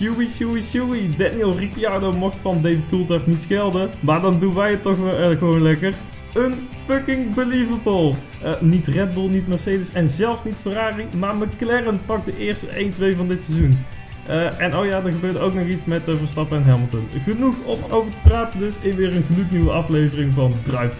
Shoei, shoei, shoei. Daniel Ricciardo mocht van David Coulthard niet schelden. Maar dan doen wij het toch wel eh, gewoon lekker. Een fucking believable. Uh, niet Red Bull, niet Mercedes en zelfs niet Ferrari. Maar McLaren pakt de eerste 1-2 van dit seizoen. Uh, en oh ja, er gebeurt ook nog iets met Verstappen en Hamilton. Genoeg om over te praten dus in weer een gloednieuwe aflevering van Drive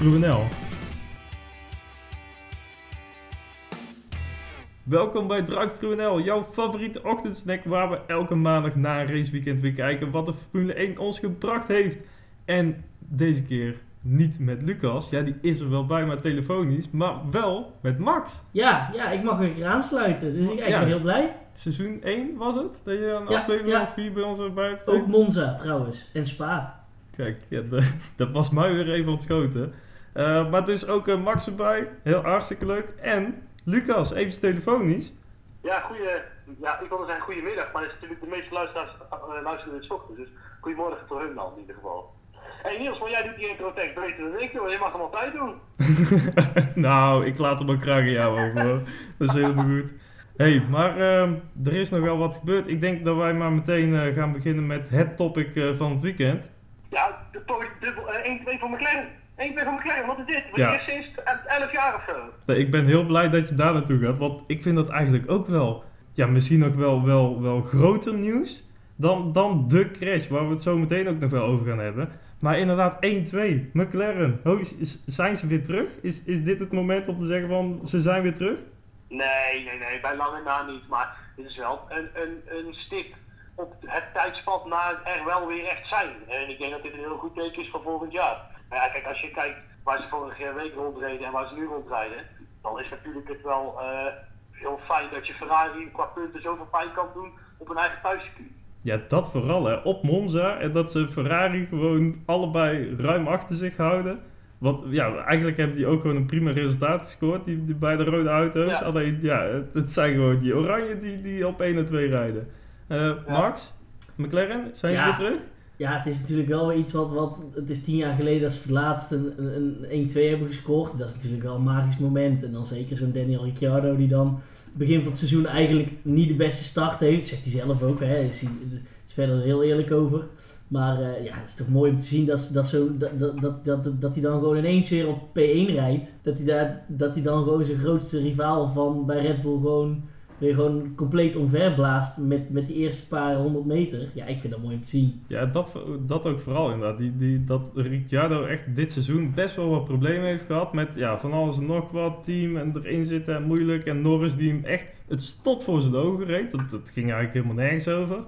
Welkom bij Drive NL, jouw favoriete ochtendsnack waar we elke maandag na een raceweekend weer kijken wat de Formule 1 ons gebracht heeft. En deze keer niet met Lucas, ja die is er wel bij maar telefonisch, maar wel met Max. Ja, ja ik mag weer aansluiten, dus ik, ben heel blij. Seizoen 1 was het, dat je een ja, aflevering ja. of 4 bij ons erbij hebt Ook Monza trouwens, en Spa. Kijk, ja, dat was mij weer even ontschoten. Uh, maar dus ook uh, Max erbij, heel hartstikke leuk. En Lucas, even telefonisch. Ja, goeie, ja, ik wilde zeggen goedemiddag, maar het is natuurlijk de meeste luisteraars uh, luisteren in het ochtend. Dus goedemorgen voor hun dan in ieder geval. Hé hey Niels, maar jij doet die intro tekst beter dan ik hoor, je mag hem altijd doen. nou, ik laat hem ook graag aan jou over hoor. Dat is helemaal goed. hey, maar uh, er is nog wel wat gebeurd. Ik denk dat wij maar meteen uh, gaan beginnen met het topic uh, van het weekend. Ja, de dubbel 1-2 van McLaren. Ik ben van klein, wat is dit? Ben ja. sinds 11 jaar of zo? Nee, ik ben heel blij dat je daar naartoe gaat, want ik vind dat eigenlijk ook wel, ja, misschien ook wel, wel, wel groter nieuws dan, dan de crash, waar we het zo meteen ook nog wel over gaan hebben. Maar inderdaad, 1-2, McLaren, zijn ze weer terug? Is, is dit het moment om te zeggen van, ze zijn weer terug? Nee, nee, nee, bij lange na niet, maar dit is wel een, een, een stip op het tijdspad naar er wel weer echt zijn. En ik denk dat dit een heel goed teken is voor volgend jaar. Maar ja, kijk, als je kijkt waar ze vorige week rondreden en waar ze nu rondrijden, dan is natuurlijk het wel uh, heel fijn dat je Ferrari qua punten zoveel pijn kan doen op een eigen thuiscircuit. Ja, dat vooral hè. Op Monza en dat ze Ferrari gewoon allebei ruim achter zich houden. Want ja, eigenlijk hebben die ook gewoon een prima resultaat gescoord, die, die beide rode auto's. Alleen ja, het, het, zijn gewoon die oranje die, die op 1 en 2 rijden. Uh, Max, McLaren, zijn ze weer terug? Ja, het is natuurlijk wel iets wat, wat. Het is tien jaar geleden dat ze voor het laatst een, een 1-2 hebben gescoord. Dat is natuurlijk wel een magisch moment. En dan zeker zo'n Daniel Ricciardo die dan begin van het seizoen eigenlijk niet de beste start heeft. Zegt hij zelf ook, hè. Hij, is verder heel eerlijk over. Maar uh, ja, het is toch mooi om te zien dat, dat, zo, dat, dat, dat, dat hij dan gewoon ineens weer op P1 rijdt. Dat hij, daar, dat hij dan gewoon zijn grootste rivaal van bij Red Bull gewoon weer gewoon compleet omverblaast met, met die eerste paar honderd meter. Ja, ik vind dat mooi om te zien. Ja, dat, dat ook vooral inderdaad. Die, die, dat Ricciardo echt dit seizoen best wel wat problemen heeft gehad met ja, van alles en nog wat. Team en erin zitten en moeilijk. En Norris die hem echt het stot voor zijn ogen reed. Dat, dat ging eigenlijk helemaal nergens over.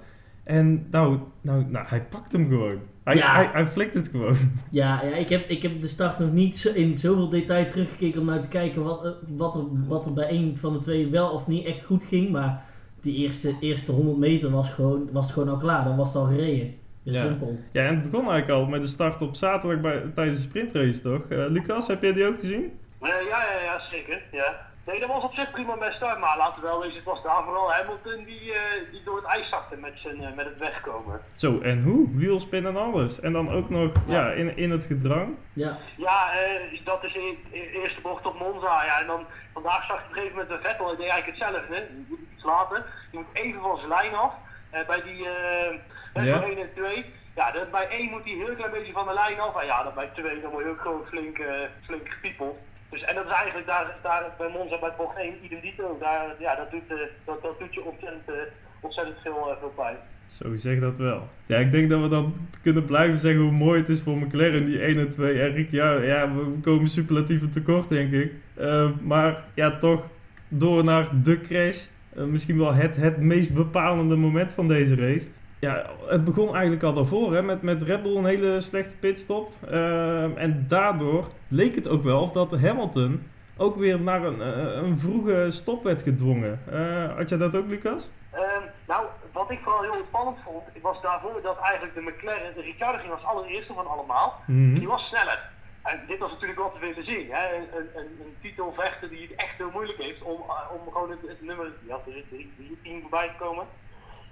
En nou, nou, nou hij pakt hem gewoon. Hij, ja. hij, hij flikt het gewoon. Ja, ja ik, heb, ik heb de start nog niet in zoveel detail teruggekeken om naar te kijken wat, eh, wat, er, wat er bij een van de twee wel of niet echt goed ging. Maar die eerste, eerste 100 meter was gewoon, was gewoon al klaar. Dan was het al gereden. Ja. Simpel. ja, en het begon eigenlijk al met de start op zaterdag bij, tijdens de sprintrace, toch? Uh, Lucas, heb jij die ook gezien? Uh, ja, ja, ja, zeker. Ja. Nee, dat was op zich prima best start, maar laten we wel wezen, het was daar vooral Hamilton die, uh, die door het ijs zakte met, zijn, uh, met het wegkomen. Zo, en hoe? Wielspin en alles. En dan ook nog ja. in, in het gedrang. Ja, ja uh, dat is in de eerste bocht op Monza. Ja, en dan vandaag zag ik op een gegeven moment de Vettel, ik deed eigenlijk hetzelfde. Je moet iets later, je moet even van zijn lijn af. bij die ja. 1 en 2. Ja, bij 1 moet hij heel klein beetje van de lijn af. En ja, dan bij 2 dan word je ook gewoon flink, flink gepiepeld. Dus, en dat is eigenlijk daar, daar bij Monza bij bocht 1 idem dito. Daar, ja, dat, doet, uh, dat, doet je ontzettend, uh, ontzettend veel, uh, veel pijn. Zo, zeg dat wel. Ja, ik denk dat we dan kunnen blijven zeggen hoe mooi het is voor McLaren, die 1 en 2. Erik, ja, ja, we komen superlatieve tekort, denk ik. maar ja, toch door naar de crash. misschien wel het, het meest bepalende moment van deze race ja, het begon eigenlijk al daarvoor hè, met, met Red Bull een hele slechte pitstop. Uh, en daardoor leek het ook wel of dat Hamilton ook weer naar een, uh, een vroege stop werd gedwongen. Uh, had jij dat ook, Lucas? Ehm, nou, wat ik vooral heel spannend vond, was daarvoor dat eigenlijk de McLaren, de Ricciardo ging als allereerste van allemaal. Mm Die was sneller. En dit was natuurlijk wel te veel te zien. Hè? Een, een, een, titelvechter die het echt heel moeilijk heeft om, om gewoon het, het nummer ja, er zit drie, team voorbij te komen.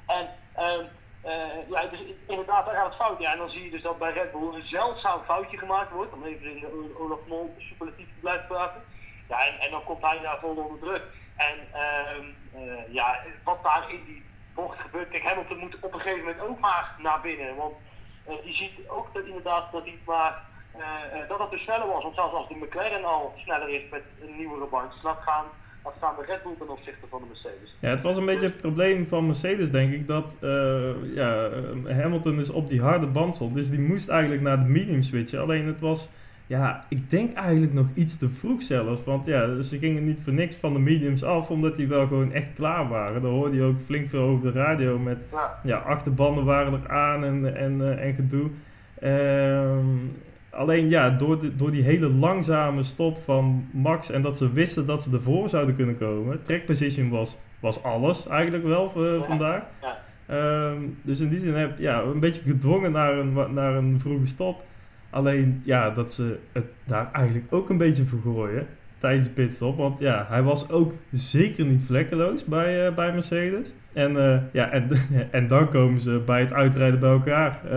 En ehm, uh, ja, dus inderdaad, daar gaat het fout. Ja, en dan zie je dus dat bij Red Bull een zeldzaam foutje gemaakt wordt. Om even in de Olaf Mol superlatief te blijven praten. Ja, en, en dan komt hij daar vol onder druk. En uh, uh, ja, wat daar in die bocht gebeurt. Kijk, Hamilton moet op een gegeven moment ook maar naar binnen. Want je ziet ook dat inderdaad dat hij maar dat het dus sneller was. Want zelfs als de McLaren al sneller is met een nieuwere bandjes, laat gaan wat staan de Red Bull ten opzichte van de Mercedes. Ja, het was een beetje het probleem van Mercedes, denk ik, dat uh, ja, Hamilton dus op die harde band stond. Dus die moest eigenlijk naar de medium switchen. Alleen het was, ja, ik denk eigenlijk nog iets te vroeg zelfs. Want ja, ze gingen niet voor niks van de mediums af, omdat die wel gewoon echt klaar waren. Daar hoorde je ook flink veel over de radio met, ja, ja achterbanden waren er aan en, en, uh, en gedoe. Ehm, Alleen ja, door, de, door die hele langzame stop van Max en dat ze wisten dat ze ervoor zouden kunnen komen. Track position was, was alles eigenlijk wel uh, vandaag. Ja. Um, dus in die zin heb ja, een beetje gedwongen naar een, naar een vroege stop. Alleen ja, dat ze het daar eigenlijk ook een beetje vergooien tijdens de pitstop. Want ja, hij was ook zeker niet vlekkeloos bij, uh, bij Mercedes. En, uh, ja, en, en dan komen ze bij het uitrijden bij elkaar. Uh,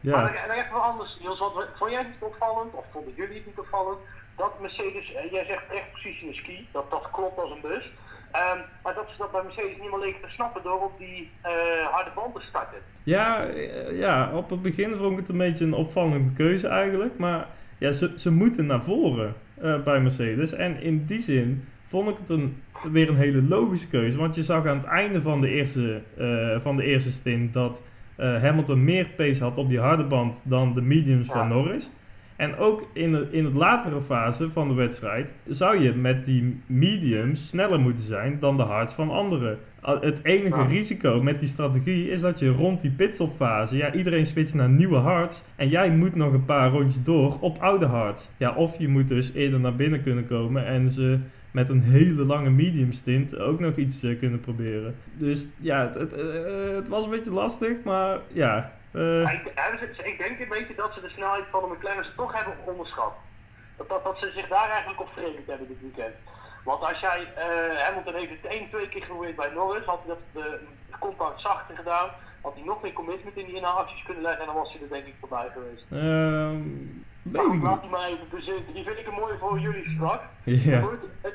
ja. Maar dan, dan even wel anders, Niels. Wat, vond jij het niet opvallend, of vonden jullie het niet opvallend, dat Mercedes, jij zegt echt precies in de ski, dat dat klopt als een bus. Um, maar dat ze dat bij Mercedes niet meer leken te snappen door op die harde band te starten. Ja, ja, op het begin vond ik het een beetje een opvallende keuze eigenlijk. Maar ja, ze, ze moeten naar voren. Eh, bij Mercedes. En in die zin vond ik het een, weer een hele logische keuze. Want je zag aan het einde van de eerste, uh, van de eerste stint dat uh, Hamilton meer pace had op die harde band dan de mediums van Norris. En ook in de, in het latere fase van de wedstrijd zou je met die mediums sneller moeten zijn dan de hards van anderen. Het enige risico met die strategie is dat je rond die pitstopfase, ja, iedereen switcht naar nieuwe hards en jij moet nog een paar rondjes door op oude hards. Ja, of je moet dus eerder naar binnen kunnen komen en ze met een hele lange medium stint ook nog iets uh, kunnen proberen. Dus ja, het, het, uh, het, was een beetje lastig, maar ja. Ik, ik, denk een beetje dat ze de snelheid van de McLaren's toch hebben onderschat. Dat, dat, dat ze zich daar eigenlijk op verenigd hebben dit weekend. Want als jij, uh, Hamilton heeft het één, twee keer geprobeerd bij Norris, had hij dat de, contact zachter gedaan, had hij nog meer commitment in die inhaalacties kunnen leggen en dan was hij er denk ik voorbij geweest. Um, nou, laat die maar even bezitten. Die vind ik een mooie voor jullie strak. Ja. Het, het,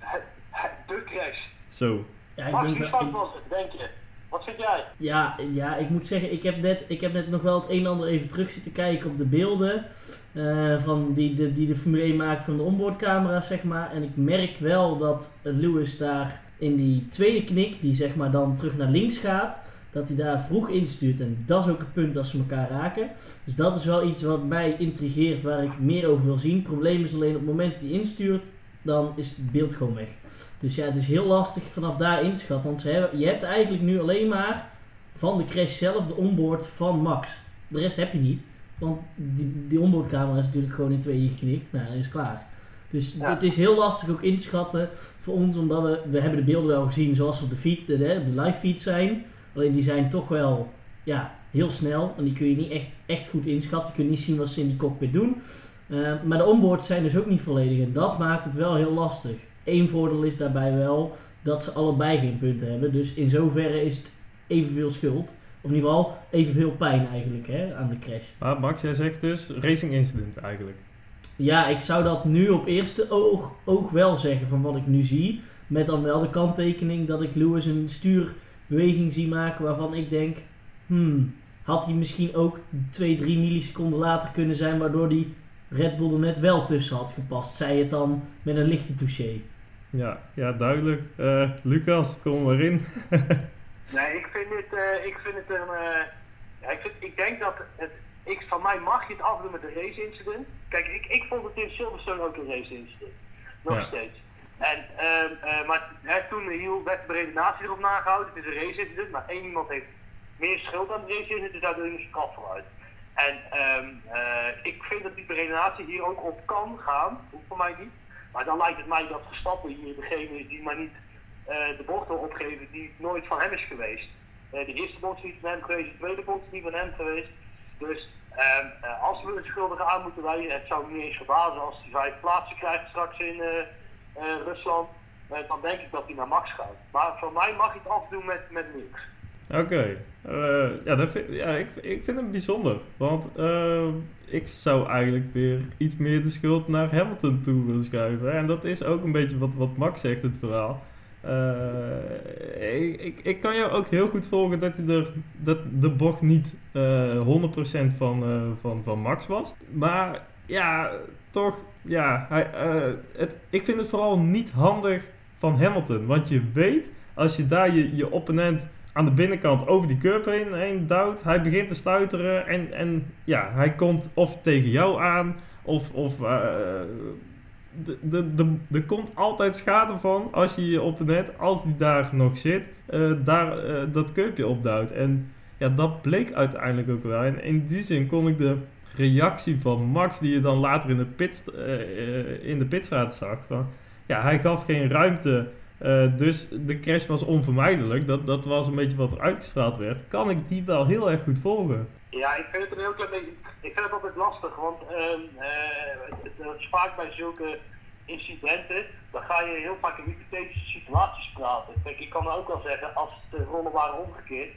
het, het, de crash. Zo. Ja, ik denk wie fout was het, denk je? Wat vind jij? Ja, ja, ik moet zeggen, ik heb, net, ik heb net nog wel het een en ander even terug zitten kijken op de beelden. Uh, van die, de, die de Formule 1 maakt van de onboardcamera, zeg maar. En ik merk wel dat Lewis daar in die tweede knik, die zeg maar dan terug naar links gaat, dat hij daar vroeg instuurt. En dat is ook het punt dat ze elkaar raken. Dus dat is wel iets wat mij intrigeert, waar ik meer over wil zien. Het probleem is alleen op het moment dat hij instuurt, dan is het beeld gewoon weg. Dus ja, het is heel lastig vanaf daar in te schatten. Want ze hebben, je hebt eigenlijk nu alleen maar van de crash zelf de onboard van Max. De rest heb je niet. Want die, die onboardcamera is natuurlijk gewoon in tweeën geknikt. Nou, dan is het klaar. Dus het is heel lastig ook in te schatten voor ons, omdat we, we hebben de beelden wel gezien zoals ze op de, feed, de, de live feed zijn. Alleen die zijn toch wel ja, heel snel en die kun je niet echt, echt goed inschatten. Je kunt niet zien wat ze in die cockpit doen. Uh, maar de onboards zijn dus ook niet volledig en dat maakt het wel heel lastig. Eén voordeel is daarbij wel dat ze allebei geen punten hebben. Dus in zoverre is het evenveel schuld. Of in ieder geval evenveel pijn eigenlijk hè, aan de crash. Maar Max, jij zegt dus racing incident eigenlijk. Ja, ik zou dat nu op eerste oog, oog wel zeggen van wat ik nu zie. Met dan wel de kanttekening dat ik Lewis een stuurbeweging zie maken waarvan ik denk... Hmm, had hij misschien ook 2, 3 milliseconden later kunnen zijn waardoor die Red Bull er net wel tussen had gepast. Zij het dan met een lichte touché. Ja, ja duidelijk. Uh, Lucas, kom maar in. nee, ik vind het, uh, ik vind het een. Uh, ja, ik, vind, ik denk dat het. Ik, van mij mag je het afdoen met een race incident. Kijk, ik, ik vond het in Silverstone ook een race incident. Nog steeds. En, uh, maar hè, toen heel werd de redenatie erop nagehouden. Het is een race incident, maar één iemand heeft meer schuld aan de race incident, dus daar doe je een straf voor uit. En um, ik vind dat die redenatie hier ook op kan gaan, hoeft voor mij niet. Maar dan lijkt het mij dat Verstappen hier degene is die maar niet uh, de bocht opgeven die nooit van hem is geweest. Uh, de eerste bocht is niet van hem geweest, de tweede bocht is niet van hem geweest. Dus ehm, als we een schuldige aan moeten wijzen, het zou me niet eens verbazen als hij vijf plaatsen krijgt straks in Rusland, dan denk ik dat hij naar Max gaat. Maar voor mij mag hij het afdoen met, met niks. Oké, uh, ja, ja ik, ik vind het bijzonder. Want uh, ik zou eigenlijk weer iets meer de schuld naar Hamilton toe willen schuiven. En dat is ook een beetje wat, wat Max zegt, het verhaal. Uh, ik, ik kan jou ook heel goed volgen dat, hij er, dat de bocht niet uh, eh, 100% van, van, van Max was. Maar ja, toch, ja, hij, het, ik vind het vooral niet handig van Hamilton. Want je weet, als je daar je, je opponent aan de binnenkant over die curb heen, heen duwt, hij begint te stuiteren en, en ja, hij komt of tegen jou aan of, of er komt altijd schade van als je je opponent, als die daar nog zit, uh, daar uh, dat keupje opduwt. En ja, dat bleek uiteindelijk ook wel. En in die zin kon ik de reactie van Max, die je dan later in de, pit, uh, in de pitstraat zag, van, ja, hij gaf geen ruimte. Dus de crash was onvermijdelijk. Dat, dat was een beetje wat er uitgestraald werd. Kan ik die wel heel erg goed volgen? Ja, ik vind het een heel klein beetje. Ik vind het altijd lastig, want uh, het, het, is vaak bij zulke incidenten, dan ga je heel vaak in hypothetische situaties praten. Kijk, ik kan ook wel zeggen, als de rollen waren omgekeerd,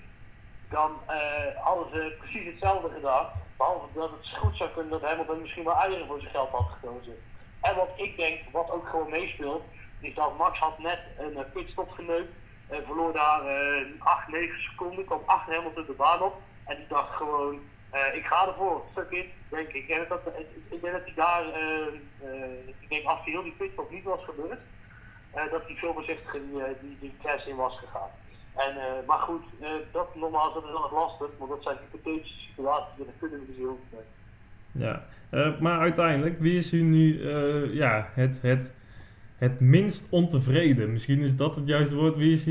dan uh, hadden ze precies hetzelfde gedaan. Behalve dat het goed zou kunnen dat Hamilton misschien wel eieren voor zijn geld had gekozen. En wat ik denk, wat ook gewoon meespeelt, is dat Max had net een pitstop geneukt. En verloor daar uh, 8, 9 seconden, kwam achter Hamilton de baan op. En die dacht gewoon, uh, ik ga ervoor, fuck it, denk ik. En dat, ik denk dat hij daar, ik denk als hij heel die pitstop niet was gebeurd, dat hij veel voorzichtiger die, die, die crash in was gegaan. En, maar goed, dat nogmaals, dat is het lastig, want dat zijn hypothetische situaties en dat kunnen we dus heel goed mee. Ja, maar uiteindelijk, wie is u nu ja, het, het, het minst ontevreden? Misschien is dat het juiste woord. Wie,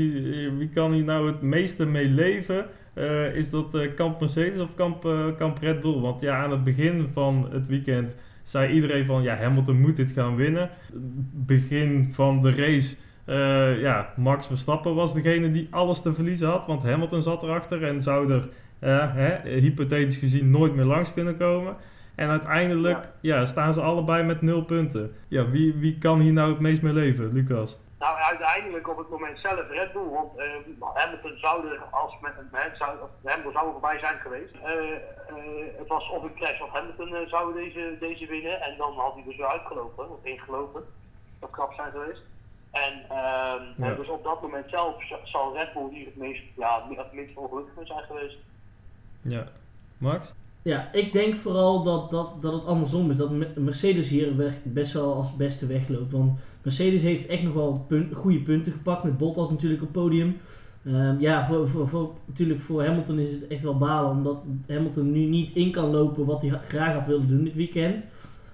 wie kan hier nou het meeste mee leven? Uh, is dat uh, kamp Mercedes of kamp, uh, kamp Red Bull? Want ja, aan het begin van het weekend zei iedereen van ja, Hamilton moet dit gaan winnen. Begin van de race, ja, Max Verstappen was degene die alles te verliezen had. Want Hamilton zat erachter en zou er hè, hypothetisch gezien nooit meer langs kunnen komen. En uiteindelijk ja. staan ze allebei met nul punten. Ja, wie, wie kan hier nou het meest mee leven, Lucas? Nou, uiteindelijk op het moment zelf Red Bull, want uh, Hamilton zou er als met een mens zou, Hamilton zou er voorbij zijn geweest. Uh, uh, het was of een crash of Hamilton zou deze, deze winnen en dan had hij dus weer uitgelopen, of ingelopen. Dat krap zijn geweest. En, ehm, ja. dus op dat moment zelf zal Red Bull hier het meest, ja, het minst ongelukkig zijn geweest. Ja. Max? Ja, ik denk vooral dat, dat, dat het andersom is. Dat Mercedes hier best wel als beste wegloopt. Want Mercedes heeft echt nog wel goede punten gepakt. Met Bottas natuurlijk op podium. Um, ja, voor, voor, natuurlijk voor Hamilton is het echt wel balen. Omdat Hamilton nu niet in kan lopen wat hij graag had willen doen dit weekend.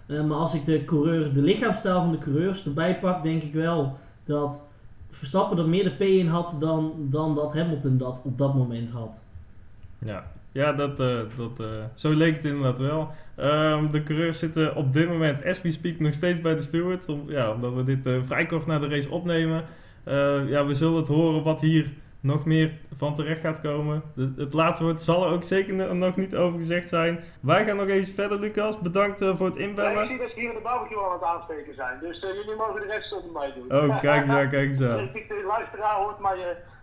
Uh, maar als ik de, coureur, de lichaamstaal van de coureurs erbij pak, denk ik wel dat Verstappen er meer de P in had dan, dan dat Hamilton dat op dat moment had. Ja, ja, dat, uh, dat, uh, zo leek het inderdaad wel. Um, de coureurs zitten op dit moment, as we speak, nog steeds bij de stewards. Om, ja, omdat we dit uh, vrij kort na de race opnemen. ja, we zullen het horen wat hier nog meer van terecht gaat komen. De, het laatste woord zal er ook zeker nog niet over gezegd zijn. Wij gaan nog even verder, Lucas. Bedankt voor het inbellen. Ja, ik zie dat ze hier in de barbecue aan het aansteken zijn. Dus jullie mogen de rest zonder mij doen. Oh, kijk eens kijk eens aan. de luisteraar hoort maar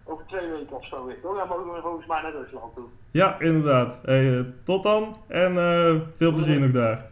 over twee weken of zo weer, toch? Dan mogen we volgens mij naar Rusland toe. Ja, inderdaad. Hey, uh, tot dan en uh, veel plezier nog daar.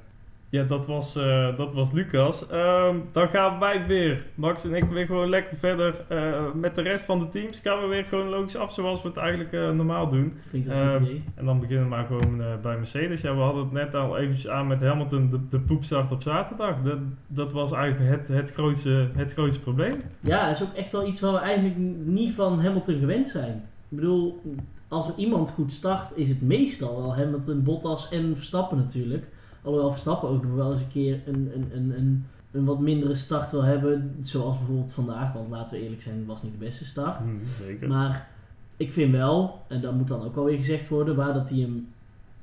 Ja, dat was, uh, dat was Lucas. Ehm, dan gaan wij weer, Max en ik, weer gewoon lekker verder uh, met de rest van de teams. Gaan we weer gewoon logisch af zoals we het eigenlijk uh, normaal doen. Um, en dan beginnen we maar gewoon bij Mercedes. Ja, we hadden het net al eventjes aan met Hamilton, de, de poepstart op zaterdag. Dat, dat was eigenlijk het, het, grootste, het grootste probleem. Ja, is ook echt wel iets waar we eigenlijk niet van Hamilton gewend zijn. Ik bedoel, als er iemand goed start, is het meestal wel Hamilton, Bottas en Verstappen natuurlijk. Alhoewel Verstappen ook nog wel eens een keer een, een, een, een, een wat mindere start wil hebben. Zoals bijvoorbeeld vandaag, want laten we eerlijk zijn, het was niet de beste start. Mm, zeker. Maar ik vind wel, en dat moet dan ook wel weer gezegd worden, waar dat hij hem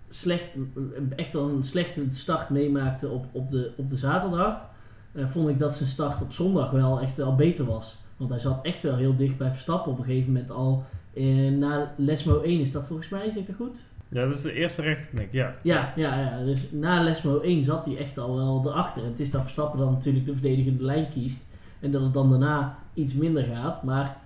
slecht, echt wel een slechte start meemaakte op, op, de, op de zaterdag. Uh, vond ik dat zijn start op zondag wel echt wel beter was. Want hij zat echt wel heel dicht bij Verstappen op een gegeven moment al. Uh, na Lesmo 1 is dat volgens mij, zeg ik dat goed? Ja, dat is de eerste rechterknik, ja. Ja, ja, ja. Dus na Lesmo 1 zat hij echt al wel erachter. En het is dat Verstappen dan natuurlijk de verdedigende lijn kiest. En dat het dan daarna iets minder gaat. Maar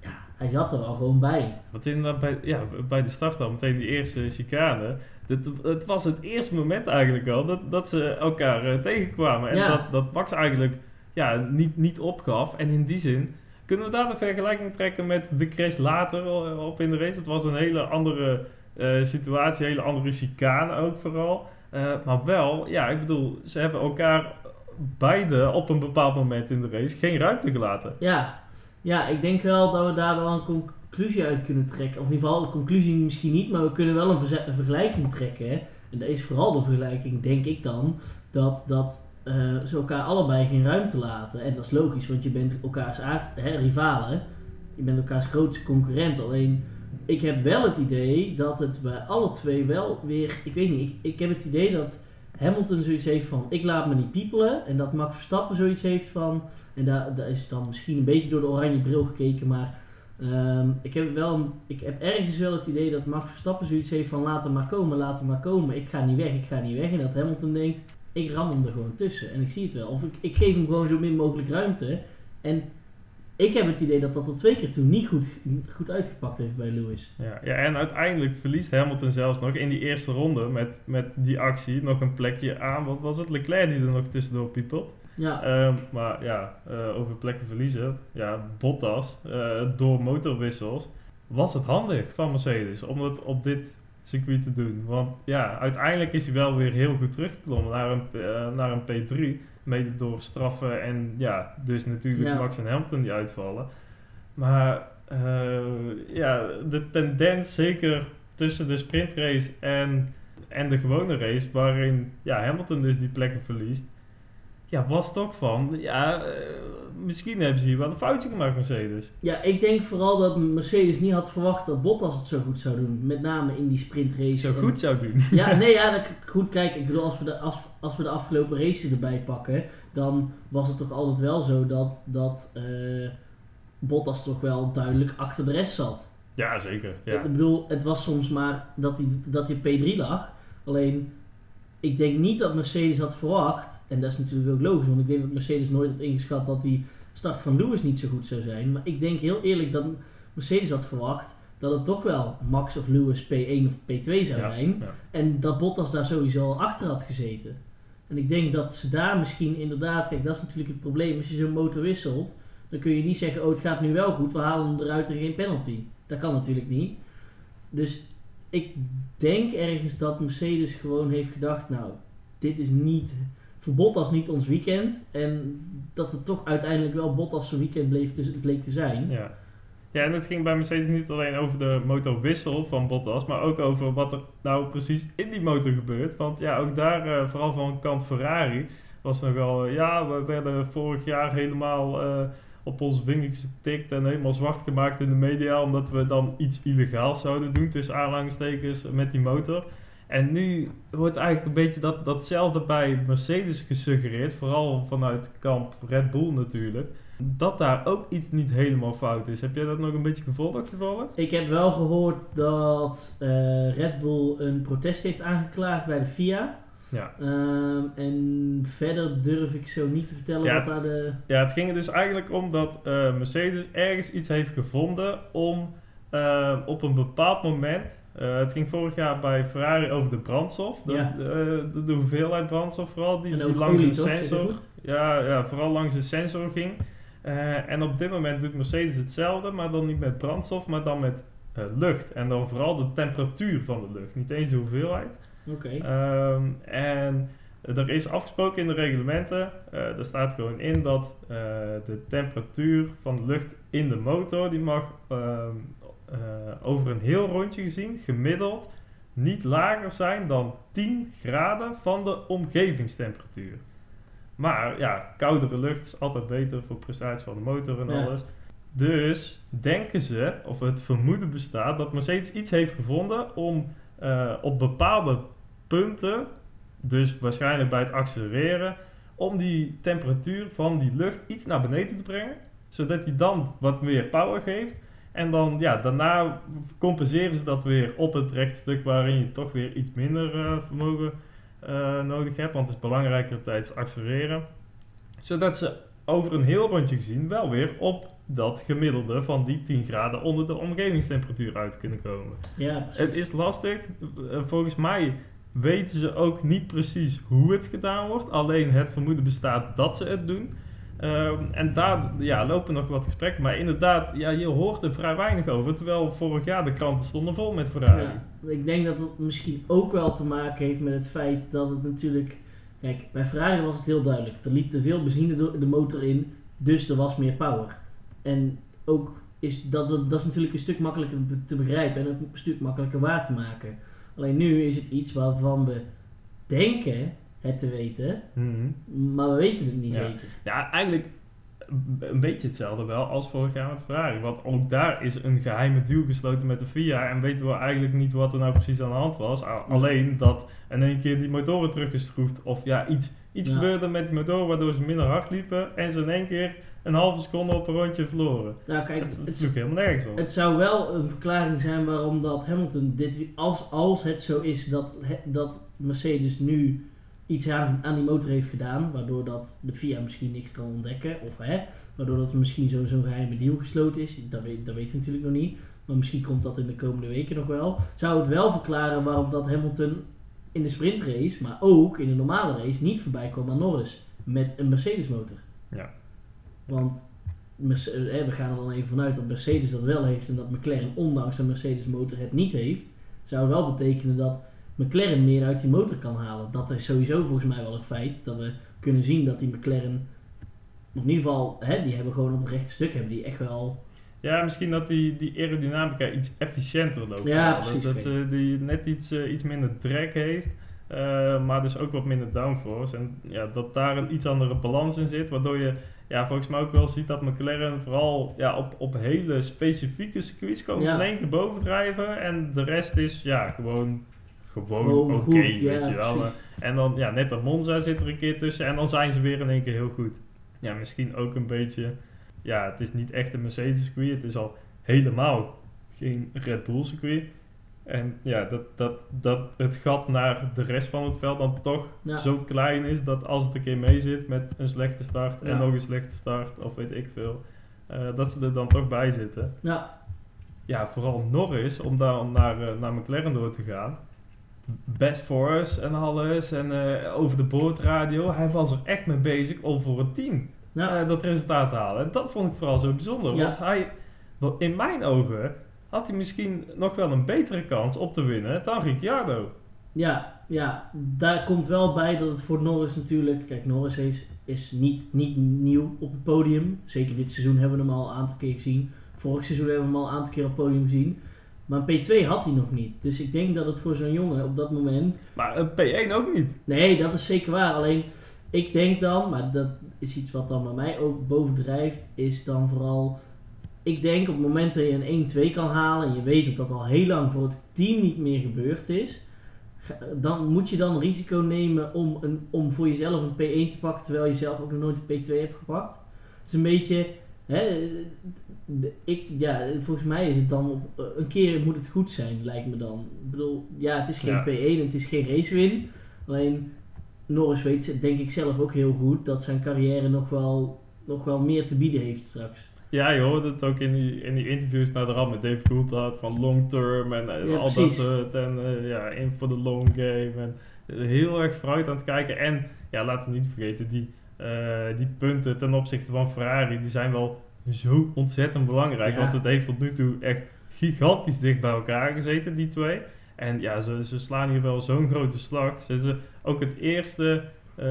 ja, hij zat er al gewoon bij. Want inderdaad, bij, ja, bij de start al, meteen die eerste chicane. Het, het was het eerste moment eigenlijk al dat, dat ze elkaar uh, tegenkwamen. En dat, dat Max eigenlijk ja, niet, niet opgaf. En in die zin Kunnen we daar de vergelijking trekken met de crash later op in de race? Het was een hele andere uh, situatie, een hele andere chicane ook vooral. maar wel, ja, ik bedoel, ze hebben elkaar beide op een bepaald moment in de race geen ruimte gelaten. Ja, ja ik denk wel dat we daar wel een conclusie uit kunnen trekken. Of in ieder geval, de conclusie misschien niet, maar we kunnen wel een, vergelijking trekken. En dat is vooral de vergelijking, denk ik dan, dat, dat uh, ze elkaar allebei geen ruimte laten. En dat is logisch, want je bent elkaars hè, rivalen. Je bent elkaars grootste concurrent. Alleen, ik heb wel het idee dat het bij alle twee wel weer... Ik weet niet, ik, ik heb het idee dat Hamilton zoiets heeft van ik laat me niet piepelen. En dat Max Verstappen zoiets heeft van. En daar, daar is dan misschien een beetje door de oranje bril gekeken. Maar ehm, ik, heb wel, ik heb ergens wel het idee dat Max Verstappen zoiets heeft van laat hem maar komen, laat hem maar komen. Ik ga niet weg, ik ga niet weg. En dat Hamilton denkt ik ram hem er gewoon tussen. En ik zie het wel. Of ik, ik geef hem gewoon zo min mogelijk ruimte. En ik heb het idee dat dat tot twee keer toen niet goed, goed uitgepakt heeft bij Lewis. Ja, ja, en uiteindelijk verliest Hamilton zelfs nog in die eerste ronde met, met die actie nog een plekje aan. Wat was het? Leclerc die er nog tussendoor piepelt. Ja. Ehm, maar ja, uh, over plekken verliezen. Ja, Bottas, uh, door motorwissels, was het handig van Mercedes om het op dit circuit te doen. Want ja, uiteindelijk is hij wel weer heel goed teruggeklommen naar een, uh, naar een P3 mede door straffen en ja, dus natuurlijk Max en Hamilton die uitvallen. Maar uh, ja, de tendens zeker tussen de sprintrace en, en de gewone race, waarin ja, Hamilton dus die plekken verliest, ja, was toch van, ja, uh, misschien hebben ze hier wel een foutje gemaakt, Mercedes. Ja, ik denk vooral dat Mercedes niet had verwacht dat Bottas het zo goed zou doen. Met name in die sprintrace. Zo goed zou doen. Ja, nee, ja, dat, goed, kijk, ik bedoel, als we, de, als, als we de afgelopen races erbij pakken, dan was het toch altijd wel zo dat, dat uh, Bottas toch wel duidelijk achter de rest zat. Ja, zeker. Ja. Ik bedoel, het was soms maar dat hij, dat hij P3 lag. Alleen, ik denk niet dat Mercedes had verwacht, en dat is natuurlijk ook logisch, want ik denk dat Mercedes nooit had ingeschat dat die start van Lewis niet zo goed zou zijn. Maar ik denk heel eerlijk dat Mercedes had verwacht dat het toch wel Max of Lewis P1 of P2 zou zijn. En dat Bottas daar sowieso al achter had gezeten. En ik denk dat ze daar misschien inderdaad, kijk, dat is natuurlijk het probleem. Als je zo'n motor wisselt, dan kun je niet zeggen: Oh, het gaat nu wel goed, we halen hem eruit en geen penalty. Dat kan natuurlijk niet. Dus ik denk ergens dat Mercedes gewoon heeft gedacht: Nou, dit is niet voor Bottas niet ons weekend. En dat het toch uiteindelijk wel Bottas zijn weekend bleef te, bleek te zijn. Ja. Ja, en het ging bij Mercedes niet alleen over de motorwissel van Bottas, maar ook over wat er nou precies in die motor gebeurt. Want ja, ook daar, uh, vooral van kant Ferrari, was nogal, uh, ja, we werden vorig jaar helemaal uh, op ons vingertjes getikt en helemaal zwart gemaakt in de media, omdat we dan iets illegaals zouden doen, tussen aanhalingstekens, met die motor. En nu wordt eigenlijk een beetje dat, datzelfde bij Mercedes gesuggereerd, vooral vanuit kamp Red Bull natuurlijk dat daar ook iets niet helemaal fout is. Heb jij dat nog een beetje gevolgd toevallig? Ik heb wel gehoord dat uh, Red Bull een protest heeft aangeklaagd bij de FIA. Ja. Um, en verder durf ik zo niet te vertellen ja, wat daar de... Ja, het ging er dus eigenlijk om dat uh, Mercedes ergens iets heeft gevonden om uh, op een bepaald moment... het ging vorig jaar bij Ferrari over de brandstof. De, ja. de, de, hoeveelheid brandstof vooral, die, die langs een sensor... Ja, ja, vooral langs een sensor ging. Uh, en op dit moment doet Mercedes hetzelfde, maar dan niet met brandstof, maar dan met uh, lucht. En dan vooral de temperatuur van de lucht, niet eens de hoeveelheid. Oké. Okay. Um, ehm, en er is afgesproken in de reglementen, er staat gewoon in dat de temperatuur van de lucht in de motor, die mag ehm, over een heel rondje gezien, gemiddeld, niet lager zijn dan 10 graden van de omgevingstemperatuur. Maar ja, koudere lucht is altijd beter voor prestatie van de motor en alles. Dus denken ze, of het vermoeden bestaat, dat Mercedes iets heeft gevonden om uh, op bepaalde punten, dus waarschijnlijk bij het accelereren, om die temperatuur van die lucht iets naar beneden te brengen. Zodat die dan wat meer power geeft. En dan, ja, daarna compenseren ze dat weer op het rechtstuk waarin je toch weer iets minder uh, vermogen uh, nodig hebt, want het is belangrijker tijdens accelereren. Zodat ze over een heel rondje gezien wel weer op dat gemiddelde van die 10 graden onder de omgevingstemperatuur uit kunnen komen. Ja, het is lastig. Eh, volgens mij weten ze ook niet precies hoe het gedaan wordt. Alleen het vermoeden bestaat dat ze het doen. Ehm, en daar ja, lopen nog wat gesprekken. Maar inderdaad, ja, je hoort er vrij weinig over. Terwijl vorig jaar de kranten stonden vol met. Ja, ik denk dat het misschien ook wel te maken heeft met het feit dat het natuurlijk... Kijk, bij Ferrari was het heel duidelijk. Er liep te veel benzine de motor in, dus er was meer power. En ook is dat, dat is natuurlijk een stuk makkelijker te begrijpen en een stuk makkelijker waar te maken. Alleen nu is het iets waarvan we denken het te weten, mhm. maar we weten het niet zeker. Ja, eigenlijk een beetje hetzelfde wel als vorig jaar met Ferrari. Want ook daar is een geheime deal gesloten met de FIA en weten we eigenlijk niet wat er nou precies aan de hand was. Alleen dat in één keer die motoren teruggeschroefd of ja, iets, iets gebeurde met die motoren waardoor ze minder hard liepen en ze in één keer een halve seconde op een rondje verloren. Nou, kijk, het, het is helemaal nergens op. Het zou wel een verklaring zijn waarom dat Hamilton dit, als, als het zo is dat, dat Mercedes nu iets aan, aan die motor heeft gedaan, waardoor dat de FIA misschien niks kan ontdekken, of hè, waardoor dat misschien zo'n zo geheime deal gesloten is, dat, weet, dat weten we natuurlijk nog niet, maar misschien komt dat in de komende weken nog wel, zou het wel verklaren waarom dat Hamilton in de sprintrace, maar ook in de normale race, niet voorbij kwam aan Norris met een Mercedes motor. Ja. Want eh, we gaan er dan even vanuit dat Mercedes dat wel heeft en dat McLaren ondanks een Mercedes motor het niet heeft, zou wel betekenen dat McLaren meer uit die motor kan halen. Dat is sowieso volgens mij wel een feit. Dat we kunnen zien dat die McLaren, of in ieder geval, hè, die hebben gewoon op een rechte stuk, hebben die echt wel... Ja, misschien dat die, die aerodynamica iets efficiënter loopt. Ja, precies. Dat, ze die net iets, uh, iets minder drag heeft. Uh, maar dus ook wat minder downforce. En ja, dat daar een iets andere balans in zit. Waardoor je ja, volgens mij ook wel ziet dat McLaren vooral ja, op, op hele specifieke circuits komen ze in één keer bovendrijven. En de rest is ja, gewoon gewoon oké, weet je wel. En dan, ja, net dat Monza zit er een keer tussen en dan zijn ze weer in één keer heel goed. Ja, misschien ook een beetje, ja, het is niet echt een Mercedes circuit, het is al helemaal geen Red Bull circuit. En ja, dat, dat, dat het gat naar de rest van het veld dan toch zo klein is dat als het een keer mee zit met een slechte start en nog een slechte start of weet ik veel, uh, dat ze er dan toch bij zitten. Ja. Ja, vooral Norris, om dan naar, uh, naar McLaren door te gaan best for us en alles. En uh, over de boordradio. Hij was er echt mee bezig om voor het team uh, dat resultaat te halen. En dat vond ik vooral zo bijzonder. Want hij, in mijn ogen, had hij misschien nog wel een betere kans op te winnen dan Ricciardo. Ja, ja, daar komt wel bij dat het voor Norris natuurlijk... Kijk, Norris is, is niet, niet nieuw op het podium. Zeker dit seizoen hebben we hem al een aantal keer gezien. Vorig seizoen hebben we hem al een aantal keer op het podium gezien. Maar een P2 had hij nog niet. Dus ik denk dat het voor zo'n jongen op dat moment. Maar een P1 ook niet. Nee, dat is zeker waar. Alleen ik denk dan, maar dat is iets wat dan bij mij ook bovendrijft, is dan vooral. Ik denk op het moment dat je een 1-2 kan halen en je weet dat dat al heel lang voor het team niet meer gebeurd is, dan moet je dan risico nemen om, een, om voor jezelf een P1 te pakken terwijl je zelf ook nog nooit een P2 hebt gepakt. Het is een beetje Hè, ik, ja, volgens mij is het dan eh, een keer moet het goed zijn, lijkt me dan. Ik bedoel, ja, het is geen P1 en het is geen racewin. Alleen Norris weet, denk ik zelf ook heel goed, dat zijn carrière nog wel, nog wel meer te bieden heeft straks. Ja, je hoorde het ook in die, in die interviews naar de rand met Dave Coulthard van long term en, eh, al dat soort. En uh, ja, in voor de long game. En heel erg vooruit aan het kijken. En ja, laten we niet vergeten, die uh, die punten ten opzichte van Ferrari, die zijn wel zo ontzettend belangrijk. Want het heeft tot nu toe echt gigantisch dicht bij elkaar gezeten, die twee. En ja, ze, ze slaan hier wel zo'n grote slag. Ze zijn ook het eerste, uh,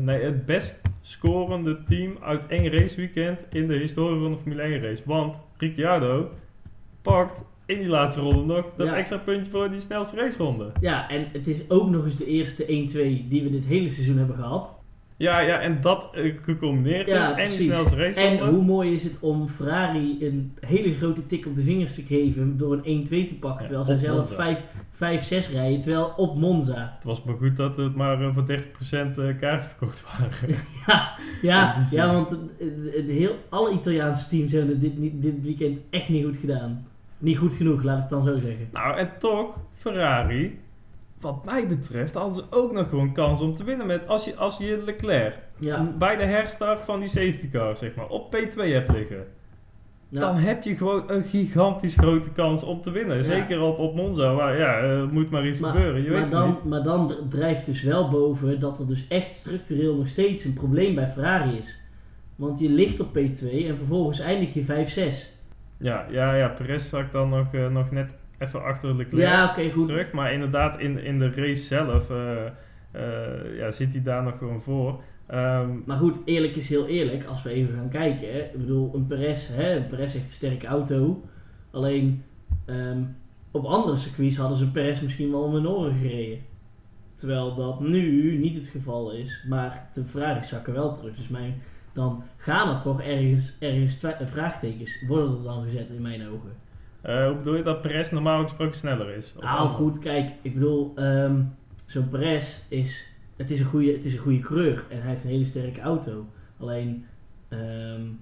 nee, het best scorende team uit één raceweekend in de historie van de Formule 1 race. Want Ricciardo pakt in die laatste ronde nog dat extra puntje voor die snelste raceronde. Ja, en het is ook nog eens de eerste 1-2 die we dit hele seizoen hebben gehad. Ja, ja, en dat uh, gecombineerd ja, en die snelste race. En hoe mooi is het om Ferrari een hele grote tik op de vingers te geven door een 1-2 te pakken, terwijl zij zelf 5-6 rijden, terwijl op Monza. Het was maar goed dat het maar uh, voor 30% uh, kaarten verkocht waren. ja, ja, ja, want heel, alle Italiaanse teams hebben dit, dit weekend echt niet goed gedaan. Niet goed genoeg, laat ik het dan zo zeggen. Nou, en toch, Ferrari wat mij betreft hadden ze ook nog gewoon kans om te winnen met als je, als je Leclerc bij de herstart van die safety car zeg maar op P2 hebt liggen. Dan heb je gewoon een gigantisch grote kans om te winnen. Zeker op, op Monza, waar ja, uh, moet maar iets gebeuren. Je maar, weet dan, niet. maar dan drijft dus wel boven dat er dus echt structureel nog steeds een probleem bij Ferrari is. Want je ligt op P2 en vervolgens eindig je 5-6. Ja, ja, ja, Perez zag dan nog, uh, nog net even achter Leclerc ja, okay, goed. terug. Maar inderdaad, in, in de race zelf uh, uh, ja, zit hij daar nog gewoon voor. Um, maar goed, eerlijk is heel eerlijk, als we even gaan kijken. Hè, ik bedoel, een Perez, hè, een Perez heeft een sterke auto. Alleen um, op andere circuits hadden ze Perez misschien wel om hun oren gereden. Terwijl dat nu niet het geval is. Maar de Ferraris zakken wel terug. Dus mijn, dan gaan er toch ergens, ergens vraagtekens worden er dan gezet in mijn ogen. Uh, hoe bedoel je dat Perez normaal gesproken sneller is? Nou goed, kijk, ik bedoel, um, zo'n Perez is, het is, een goede, het is een goede coureur en hij heeft een hele sterke auto. Alleen, um,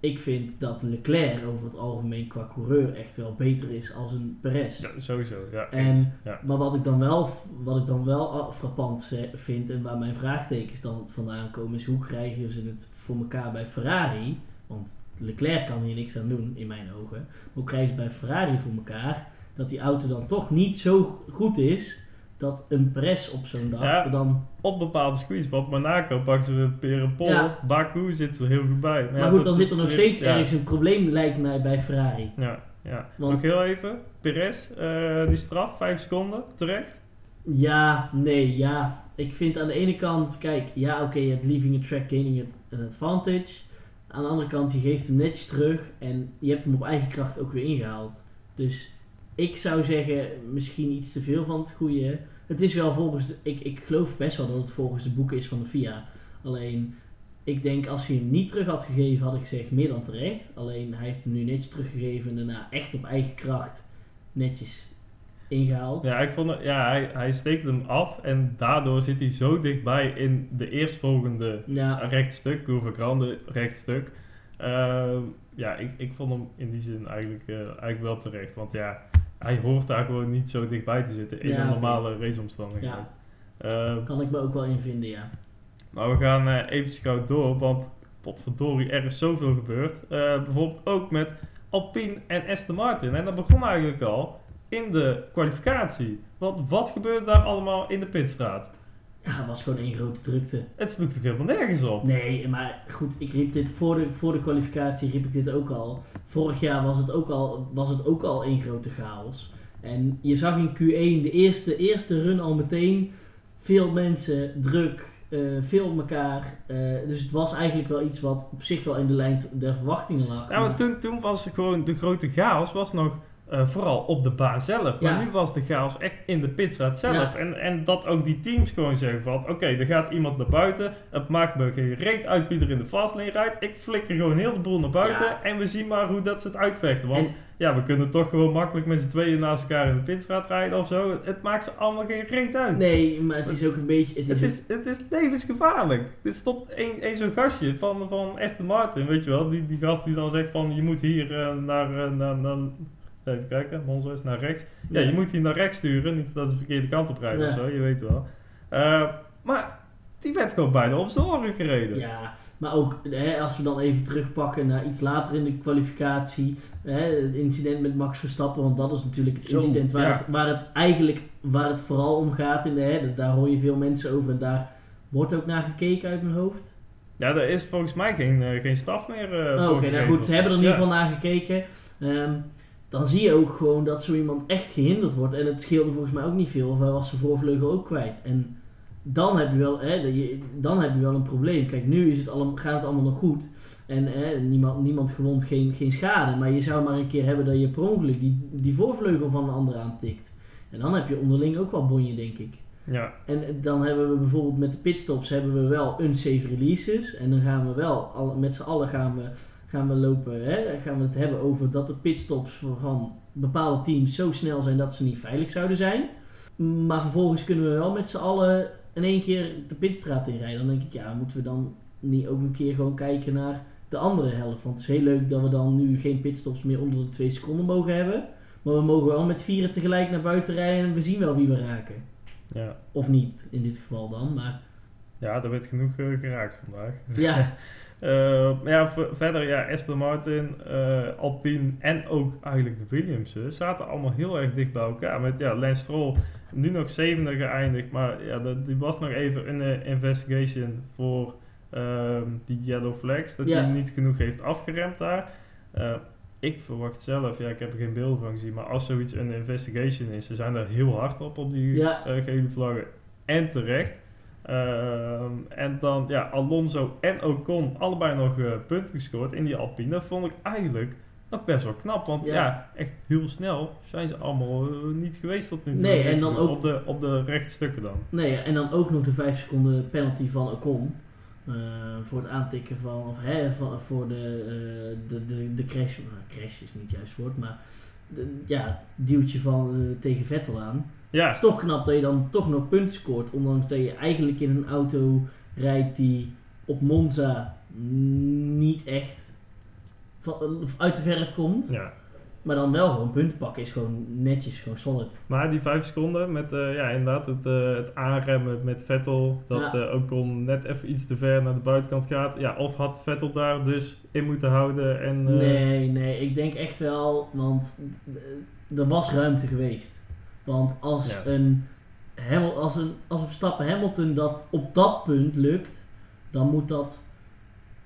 ik vind dat Leclerc over het algemeen qua coureur echt wel beter is als een Perez. Ja, sowieso. Ja, en, ja. Maar wat ik dan wel, wat ik dan wel frappant vind en waar mijn vraagtekens dan vandaan komen is hoe krijgen ze het voor elkaar bij Ferrari? Want Leclerc kan hier niks aan doen in mijn ogen. Hoe krijgen ze bij Ferrari voor elkaar dat die auto dan toch niet zo goed is dat een Perez op zo'n dag ja, dan... Op bepaalde squeeze, want Monaco pakken ze weer een pol. Ja. Baku zit er heel goed bij. Maar, goed, dan zit er nog steeds ergens een probleem, lijkt mij, bij Ferrari. Ja, ja. Want, nog heel even. Perez, uh, die straf, 5 seconden, terecht? Ja, nee, ja. Ik vind aan de ene kant, kijk, ja, oké, okay, je hebt leaving a track, gaining an advantage. Aan de andere kant, je geeft hem netjes terug en je hebt hem op eigen kracht ook weer ingehaald. Dus ik zou zeggen, misschien iets te veel van het goede. Het is wel volgens de, ik, ik geloof best wel dat het volgens de boeken is van de FIA. Alleen, ik denk als hij hem niet terug had gegeven, had ik gezegd meer dan terecht. Alleen, hij heeft hem nu netjes teruggegeven en daarna echt op eigen kracht netjes ingehaald. Ja, ik vond ja hij, hij steekt hem af en daardoor zit hij zo dichtbij in de eerstvolgende ja. rechtstuk, Curve Grande rechtstuk. Uh, ja, ik, ik vond hem in die zin eigenlijk, uh, eigenlijk wel terecht. Want ja, hij hoort daar gewoon niet zo dichtbij te zitten in ja, een normale okay. raceomstandigheid. Ja. Uh, kan ik me ook wel in vinden, ja. Maar we gaan uh, even gauw door, want potverdorie, er is zoveel gebeurd. bijvoorbeeld ook met Alpine en Aston Martin. En dat begon eigenlijk al in de kwalificatie. Want wat gebeurde daar allemaal in de pitstraat? Ja, het was gewoon één grote drukte. Het sloeg toch helemaal nergens op? Nee, maar goed, ik riep dit voor de, voor de kwalificatie, riep ik dit ook al. Vorig jaar was het ook al, was het ook al één grote chaos. En je zag in Q1 de eerste, eerste run al meteen veel mensen, druk, uh, veel op elkaar. Uh, dus het was eigenlijk wel iets wat op zich wel in de lijn der verwachtingen lag. Ja, maar toen, toen was gewoon de grote chaos was nog uh, vooral op de baan zelf. Maar ja. nu was de chaos echt in de pitstraat zelf. Ja. En, en dat ook die teams gewoon zeggen van... Oké, okay, er gaat iemand naar buiten. Het maakt me geen reet uit wie er in de fastlane rijdt. Ik flikker gewoon heel de boel naar buiten. Ja. En we zien maar hoe dat ze het uitvechten. Want en, ja, we kunnen toch gewoon makkelijk met z'n tweeën naast elkaar in de pitstraat rijden of zo. Het maakt ze allemaal geen reet uit. Nee, maar het is ook een beetje... Het is, het is, het is levensgevaarlijk. Dit stopt één zo'n gastje van, van Aston Martin, weet je wel. Die, die gast die dan zegt van... Je moet hier uh, naar... Uh, naar, naar Even kijken, Monzo is naar rechts. Ja, je moet hier naar rechts sturen, niet dat ze de verkeerde kant op rijden of zo, je weet wel. Uh, maar die werd gewoon bijna op zijn oren gereden. Ja, maar ook hè, als we dan even terugpakken naar iets later in de kwalificatie. Hè, het incident met Max Verstappen, want dat is natuurlijk het incident Zo, waar, ja. het, waar het eigenlijk waar het vooral om gaat. In de, hè, daar hoor je veel mensen over en daar wordt ook naar gekeken uit mijn hoofd. Ja, er is volgens mij geen, uh, geen straf meer. Uh, Oké, okay, nou goed, ze hebben er in ieder geval naar gekeken. Um, dan zie je ook gewoon dat zo iemand echt gehinderd wordt. En het scheelde volgens mij ook niet veel, of hij was zijn voorvleugel ook kwijt. En dan heb je wel, hè, dan heb je wel een probleem. Kijk, nu is het allemaal, gaat het allemaal nog goed. En hè, niemand, niemand gewond, geen, geen schade. Maar je zou maar een keer hebben dat je per ongeluk die, die voorvleugel van een ander aantikt. En dan heb je onderling ook wel bonje, denk ik. Ja. En dan hebben we bijvoorbeeld met de pitstops hebben we wel unsafe releases. En dan gaan we wel, met z'n allen gaan we gaan we lopen, hè, gaan we het hebben over dat de pitstops van bepaalde teams zo snel zijn dat ze niet veilig zouden zijn. Maar vervolgens kunnen we wel met z'n allen in één keer de pitstraat inrijden. Dan denk ik, ja, moeten we dan niet ook een keer gewoon kijken naar de andere helft. Want het is heel leuk dat we dan nu geen pitstops meer onder de 2 seconden mogen hebben. Maar we mogen wel met vieren tegelijk naar buiten rijden en we zien wel wie we raken. Ja. Of niet, in dit geval dan. Maar... Ja, er werd genoeg uh, geraakt vandaag. Ja. Maar ja, verder, ja, Aston Martin, uh, Alpine en ook eigenlijk de Williamsen zaten allemaal heel erg dicht bij elkaar. Met ja, Lance Stroll nu nog zevende geëindigd, maar ja, dat, die was nog even een investigation voor ehm, die yellow flags, dat hij niet genoeg heeft afgeremd daar. Uh, ik verwacht zelf, ja, ik heb er geen beeld van gezien, maar als zoiets een investigation is, ze zijn er heel hard op op die ja. uh, gele vlaggen. En terecht. Ehm, en dan, ja, Alonso en Ocon allebei nog uh, punten gescoord in die Alpine. Dat vond ik eigenlijk nog best wel knap. Want ja, echt heel snel zijn ze allemaal uh, niet geweest tot nu toe. Nee, en dan ook... Op de, op de rechte stukken dan. Nee, en dan ook nog de 5 seconden penalty van Ocon. Uh, voor het aantikken van, of hè, van, voor de, de, de, de crash, nou, crash is niet juist woord, maar ja, duwtje van uh, tegen Vettel aan. Ja. Het is toch knap dat je dan toch nog punten scoort, ondanks dat je eigenlijk in een auto rijdt die op Monza niet echt van, uit de verf komt. Ja. Maar dan wel gewoon punten pakken is gewoon netjes, gewoon solid. Maar die vijf seconden met uh, ja, inderdaad het, uh, het aanremmen met Vettel, dat ja. uh, Ocon net even iets te ver naar de buitenkant gaat. Ja, of had Vettel daar dus in moeten houden en... Nee, nee, ik denk echt wel, want er was ruimte geweest. Want als ja. een Hamil als een als een Verstappen Hamilton dat op dat punt lukt, dan moet dat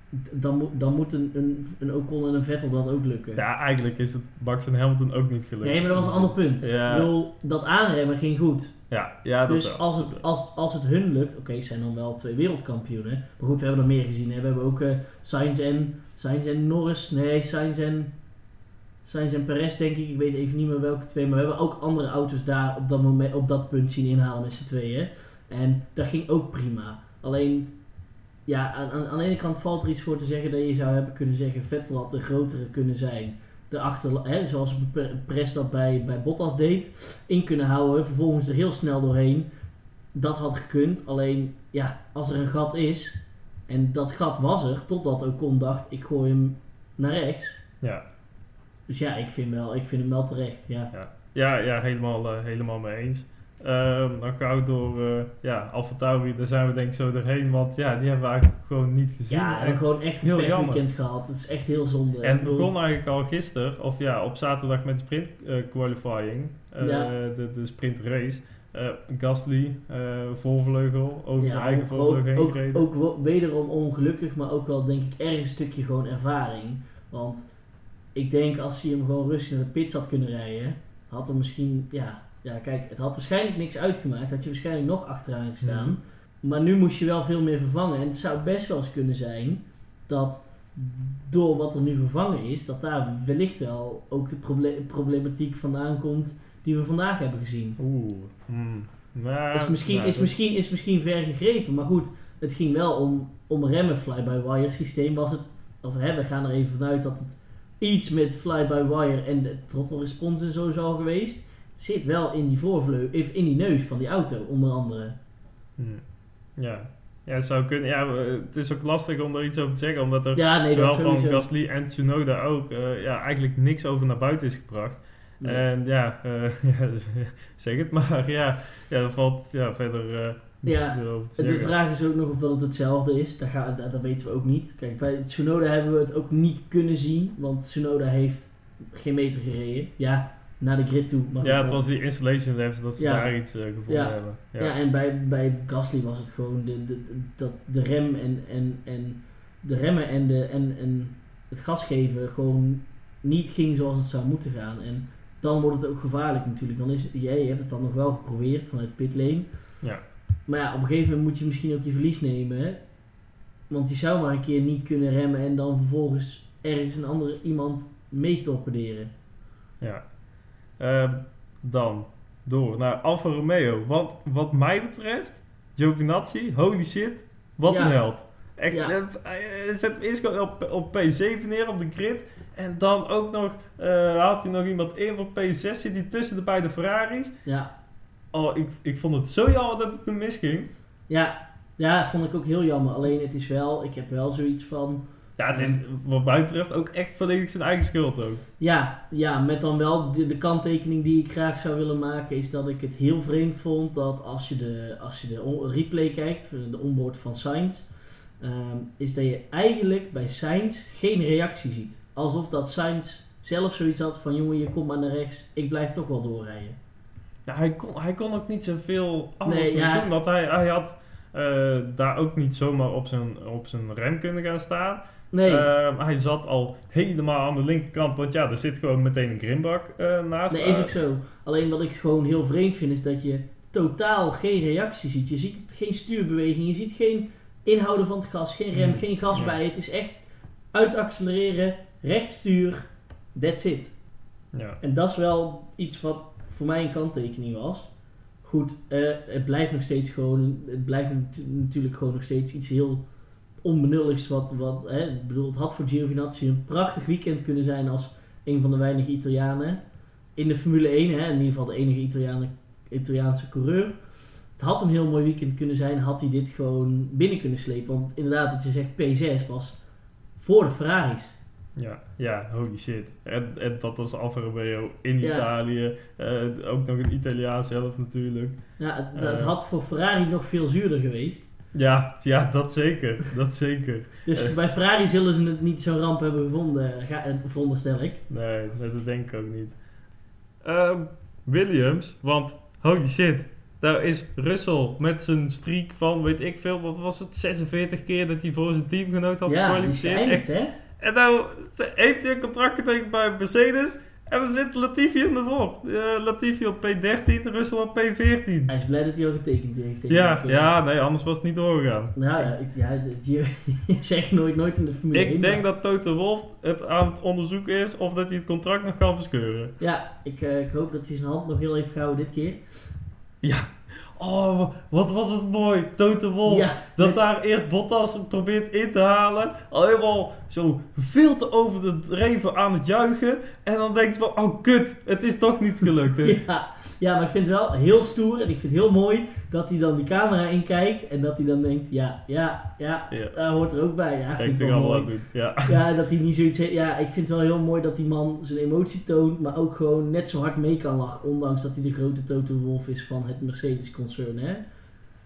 dan, moet, dan moet een, een, een Ocon en een Vettel dat ook lukken. Ja, eigenlijk is het Max en Hamilton ook niet gelukt. Nee, maar dat was een ander punt. Ja. Ik bedoel, dat aanremmen ging goed. Ja, ja dat Dus als het, als, als het hun lukt, oké, okay, zijn dan wel twee wereldkampioenen. Maar goed, we hebben er meer gezien. Hè. We hebben ook uh, Sainz, en, Sainz en Norris. Nee, Sainz en, Sainz en Perez denk ik. Ik weet even niet meer welke twee. Maar we hebben ook andere auto's daar op dat, moment, op dat punt zien inhalen met z'n tweeën. En dat ging ook prima. Alleen ja, aan, aan, de ene kant valt er iets voor te zeggen dat je zou hebben kunnen zeggen Vettel had de grotere kunnen zijn. De achter, hè, zoals Press dat bij, bij Bottas deed, in kunnen houden, vervolgens er heel snel doorheen. Dat had gekund, alleen ja, als er een gat is, en dat gat was er, totdat Ocon dacht, ik gooi hem naar rechts. Ja. Dus ja, ik vind, wel, ik vind hem wel terecht, ja. Ja, ja, ja helemaal, uh, helemaal mee eens. Um, dan gauw door uh, ja, Alfa Tauri, daar zijn we denk ik zo doorheen, want ja, die hebben we eigenlijk gewoon niet gezien. Ja, en gewoon echt een heel weekend gehad. Het is echt heel zonde. En het begon eigenlijk al gisteren, of ja, op zaterdag met de sprint uh, qualifying, uh, ja. de, de sprint race. Gasly, voorvleugel, over ja, zijn eigen voorvleugel heen ook, gereden. Ook wederom ongelukkig, maar ook wel denk ik erg een stukje gewoon ervaring. Want ik denk als hij hem gewoon rustig naar de pits had kunnen rijden, had er misschien, ja, ja, kijk, het had waarschijnlijk niks uitgemaakt. Had je waarschijnlijk nog achteraan gestaan. Mhm. Maar nu moest je wel veel meer vervangen. En het zou best wel eens kunnen zijn dat door wat er nu vervangen is, dat daar wellicht wel ook de problematiek vandaan komt die we vandaag hebben gezien. Oeh. Hmm. is, misschien, is, misschien, is misschien ver gegrepen, maar goed, het ging wel om, om remmen fly-by-wire systeem. Was het, of hè, we gaan er even vanuit dat het iets met fly-by-wire en de throttle response en zo zou geweest zit wel in die voorvleugel, in die neus van die auto, onder andere. Hmm. Ja. Ja, het zou kunnen. Ja, het is ook lastig om er iets over te zeggen, omdat er zowel van Gasly en Tsunoda ook uh, ja, eigenlijk niks over naar buiten is gebracht. En ja, uh, ja, zeg het maar. Ja, ja valt ja, verder uh, ja, over te zeggen. De vraag is ook nog of dat het hetzelfde is. Dat, ga, dat, dat, weten we ook niet. Kijk, bij Tsunoda hebben we het ook niet kunnen zien, want Tsunoda heeft geen meter gereden. Ja, naar de grid toe. Ja, het was die installation labs dat ze daar iets uh, gevonden ja. hebben. Ja, ja en bij, bij Gasly was het gewoon de, de, dat de rem en, en, en de remmen en, de, en, en het gas geven gewoon niet ging zoals het zou moeten gaan. En dan wordt het ook gevaarlijk natuurlijk. Dan is, jij hebt het dan nog wel geprobeerd vanuit pitlane. Ja. Maar ja, op een gegeven moment moet je misschien ook je verlies nemen. Want je zou maar een keer niet kunnen remmen en dan vervolgens ergens een andere iemand mee torpederen. Ja, Ehm, dan door naar Alfa Romeo. Want wat mij betreft, Giovinazzi, holy shit, wat een held. Echt, ja. uh, zet hem eerst op, op P7 neer op de grid. En dan ook nog uh, haalt hij nog iemand in voor P6. Zit hij tussen de beide Ferraris. Ja. Oh, ik, ik vond het zo jammer dat het hem misging. Ja, ja, vond ik ook heel jammer. Alleen het is wel, ik heb wel zoiets van ja, het is wat mij betreft ook echt volledig zijn eigen schuld ook. Ja, ja met dan wel de, de kanttekening die ik graag zou willen maken is dat ik het heel vreemd vond dat als je de, als je de replay kijkt, de onboard van Sainz, ehm, is dat je eigenlijk bij Sainz geen reactie ziet. Alsof dat Sainz zelf zoiets had van jongen je komt maar naar rechts, ik blijf toch wel doorrijden. Ja, hij kon, hij kon ook niet zoveel anders nee, ja, doen, want hij, hij had daar ook niet zomaar op zijn, op zijn rem kunnen gaan staan. Nee. Ehm, hij zat al helemaal aan de linkerkant, want ja, er zit gewoon meteen een grimbak naast. Nee, is ook zo. Alleen wat ik gewoon heel vreemd vind, is dat je totaal geen reactie ziet. Je ziet geen stuurbeweging, je ziet geen inhouden van het gas, geen rem, hmm. geen gas bij. Het is echt uitaccelereren, rechtstuur, that's it. Ja. En dat is wel iets wat voor mij een kanttekening was. Goed, uh, het blijft nog steeds gewoon, het blijft natuurlijk gewoon nog steeds iets heel onbenulligs. Wat, wat, hè, ik bedoel, het had voor Giovinazzi een prachtig weekend kunnen zijn als een van de weinige Italianen in de Formule 1. Hè, in ieder geval de enige Italianen, Italiaanse coureur. Het had een heel mooi weekend kunnen zijn, had hij dit gewoon binnen kunnen slepen. Want inderdaad, wat je zegt, P6 was voor de Ferraris. Ja, ja, holy shit. En, en dat was Alfa Romeo in Italië. Uh, ook nog een Italiaan zelf natuurlijk. Ja, het, het, eh. had voor Ferrari nog veel zuurder geweest. Ja, ja dat zeker. Dat zeker. Dus uh, bij Ferrari zullen ze het niet zo'n ramp hebben gevonden, ga, veronderstel ik. Nee, dat denk ik ook niet. Ehm, Williams, want holy shit. Daar is Russell met zijn streak van, weet ik veel, wat was het, 46 keer dat hij voor zijn teamgenoot had ja, gekwalificeerd. Echt, hè? En nou heeft hij een contract getekend bij Mercedes. En dan zit Latifi ervoor. Uh, Latifi op P13, Russell op P14. Hij is blij dat hij al getekend heeft. Ja, ja, nee, anders was het niet doorgegaan. Nou ja, ik, ja je, zegt nooit nooit in de Formule Ik denk dat Toto Wolf het aan het onderzoeken is of dat hij het contract nog kan verscheuren. Ja, ik, uh, ik hoop dat hij zijn hand nog heel even gehouden dit keer. Ja, Oh, wat was het mooi. Tote Wolf. dat daar eerst Bottas probeert in te halen. Al helemaal zo veel te over de dreven aan het juichen. En dan denkt van, oh kut, het is toch niet gelukt. ja, ja, maar ik vind het wel heel stoer. En ik vind het heel mooi dat hij dan die camera in kijkt. En dat hij dan denkt, ja, ja, ja, daar hoort er ook bij. Ja, vind ik wel mooi. Doen. Ja. ja, dat hij niet zoiets heeft. Ja, ik vind het wel heel mooi dat die man zijn emotie toont. Maar ook gewoon net zo hard mee kan lachen. Ondanks dat hij de grote Toto Wolf is van het Mercedes-concern, hè.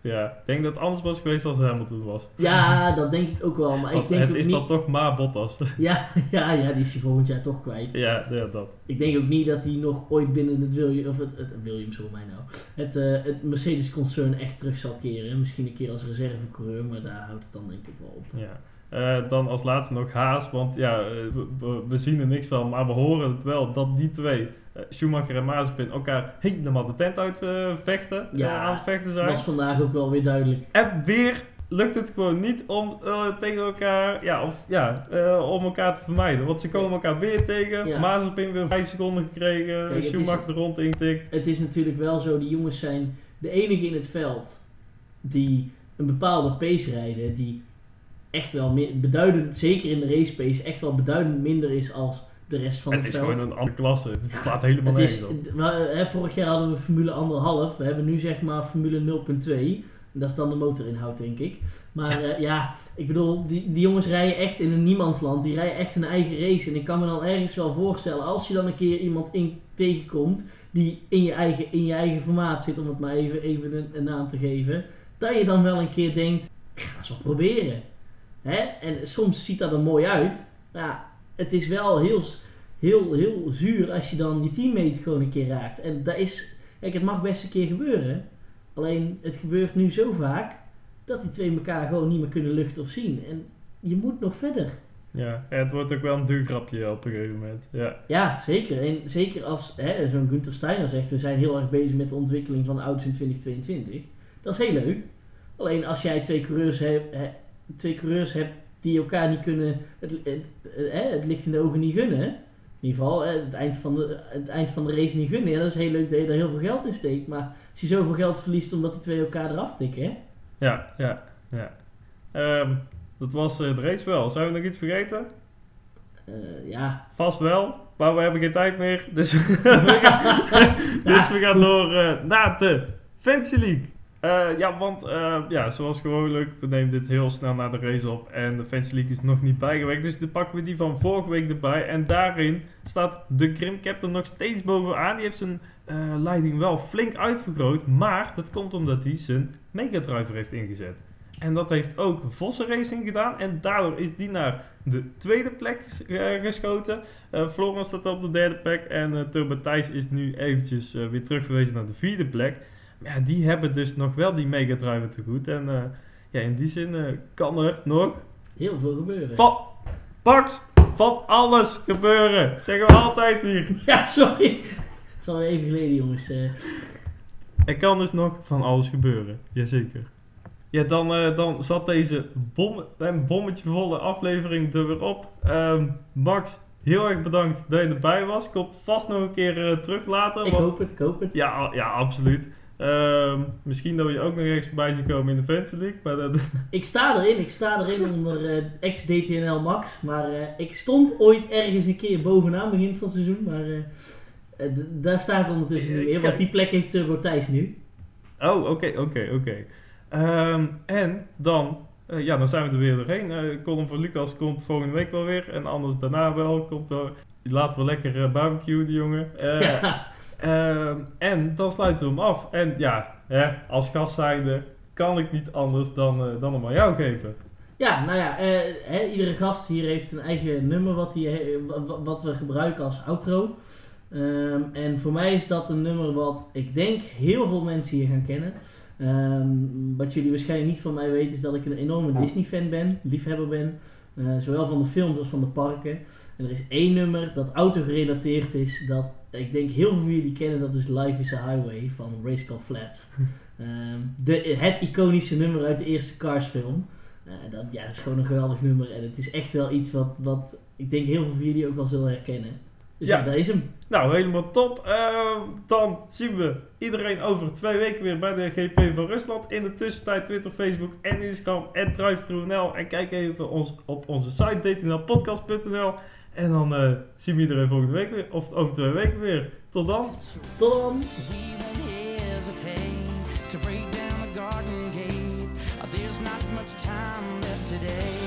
Ja, ik denk dat het anders was geweest als Hamilton was. Ja, dat denk ik ook wel. Maar ik denk het is dan toch maar Bottas. Ja, ja, ja, die is je volgend jaar toch kwijt. Ja, ja, dat. Ik denk ook niet dat hij nog ooit binnen het Williams, of het, het Williams voor mij nou, het, uh, het Mercedes-concern echt terug zal keren. Misschien een keer als reservecoureur, maar daar houdt het dan denk ik wel op. Ja. Uh, dan als laatste nog Haas, want ja, eh, we, we, zien er niks van, maar we horen het wel dat die twee uh, Schumacher en Mazepin elkaar helemaal de tent uit uh, vechten, ja, aan het vechten zijn. Dat was vandaag ook wel weer duidelijk. En weer lukt het gewoon niet om tegen elkaar, ja, of, ja om elkaar te vermijden. Want ze komen elkaar weer tegen. Ja. Mazepin weer 5 seconden gekregen, Kijk, Schumacher er rond. Het is natuurlijk wel zo, die jongens zijn de enige in het veld die een bepaalde pace rijden, die echt wel beduidend, zeker in de race pace, echt wel beduidend minder is als de rest van het, het veld. Het is gewoon een andere klasse. Het slaat helemaal nergens op. Hè, vorig jaar hadden we Formule 1,5. We hebben nu zeg maar Formule 0.2. Dat is dan de motorinhoud, denk ik. Maar uh, ja, ik bedoel, die, die jongens rijden echt in een niemandsland. Die rijden echt een eigen race. En ik kan me dan ergens wel voorstellen, als je dan een keer iemand in, tegenkomt die in je, eigen, in je eigen formaat zit, om het maar even, even een, een naam te geven, dat je dan wel een keer denkt, ik ga eens wat proberen. Hè? En soms ziet dat er mooi uit. Ja, het is wel heel, heel, heel zuur als je dan je teammate gewoon een keer raakt. En dat is, kijk, het mag best een keer gebeuren. Alleen het gebeurt nu zo vaak dat die twee elkaar gewoon niet meer kunnen luchten of zien. En je moet nog verder. Ja, het wordt ook wel een duur grapje op een gegeven moment. Ja, ja zeker. En zeker als zo'n Gunther Steiner zegt, we zijn heel erg bezig met de ontwikkeling van de auto's in 2022. Dat is heel leuk. Alleen als jij twee coureurs hebt, twee coureurs hebt die elkaar niet kunnen, het, het, het, licht in de ogen niet gunnen. In ieder geval, het eind van de, het eind van de race niet gunnen. Ja, dat is heel leuk dat je er heel veel geld in steekt. Maar als je zoveel geld verliest omdat die twee elkaar eraf tikken. Hè? Ja, ja, ja. Um, dat was uh, de race wel. Zijn we nog iets vergeten? Uh, ja. Vast wel, maar we hebben geen tijd meer. Dus, we, gaan, dus we gaan door uh, naar de Fantasy League. Uh, ja, want uh, ja, zoals gewoonlijk, we nemen dit heel snel naar de race op. En de Fantasy League is nog niet bijgewerkt. Dus dan pakken we die van vorige week erbij. En daarin staat de Grim Captain nog steeds bovenaan. Die heeft zijn uh, leiding wel flink uitvergroot. Maar dat komt omdat hij zijn Mega Driver heeft ingezet. En dat heeft ook Vossen Racing gedaan. En daardoor is die naar de tweede plek geschoten. Uh, Florence staat op de derde plek. En Turbo Thijs is nu eventjes weer teruggewezen naar de vierde plek. Ja, die hebben dus nog wel die Mega Drive te goed. En ja, in die zin kan er nog... Heel veel gebeuren. Van, Max, van alles gebeuren. Zeggen we altijd hier. Ja, sorry. Het is al even geleden, jongens. Er kan dus nog van alles gebeuren. Jazeker. Ja, dan, dan zat deze bom, een bommetje volle aflevering er weer op. Um, Max, heel erg bedankt dat je erbij was. Kom vast nog een keer uh, terug later. Ik hoop het, ik hoop het. Ja, ja absoluut. Um, misschien dat we je ook nog ergens voorbij zien komen in de Fantasy League. Maar dat... Ik sta erin, ik sta erin onder uh, ex-DTNL Max. Maar ik stond ooit ergens een keer bovenaan begin van het seizoen. Maar daar sta ik ondertussen niet meer, want die plek heeft Turbo Thijs nu. Oh, oké, oké, oké. Ehm, en dan, ja, dan zijn we er weer doorheen. Uh, column van Lucas komt volgende week wel weer. En anders daarna wel. Komt wel laten we lekker barbecue, die jongen. Ja. Ehm, en dan sluiten we hem af. En ja, hè, als gast zijnde kan ik niet anders dan, dan hem aan jou geven. Ja, nou ja, hè, iedere gast hier heeft een eigen nummer wat, die, wat we gebruiken als outro. Um, en voor mij is dat een nummer wat ik denk heel veel mensen hier gaan kennen. Um, wat jullie waarschijnlijk niet van mij weten is dat ik een enorme Disney-fan ben, liefhebber ben. Uh, zowel van de films als van de parken. En er is één nummer dat auto-gerelateerd is, dat ik denk heel veel van jullie kennen, dat is Life is a Highway van Race Car Flats. Um, de, het iconische nummer uit de eerste Cars film. Uh, dat, ja, dat is gewoon een geweldig nummer en het is echt wel iets wat, wat ik denk heel veel van jullie ook wel zullen herkennen. Dus ja, ja is hem. Nou, helemaal top. Uh, dan zien we iedereen over twee weken weer bij de GP van Rusland. In de tussentijd Twitter, Facebook en Instagram en DriveThruNL. En kijk even ons, op onze site datingnl.podcast.nl. En dan uh, zien we iedereen volgende week weer. Of over twee weken weer. Tot dan. Tot dan. There's not much time left today.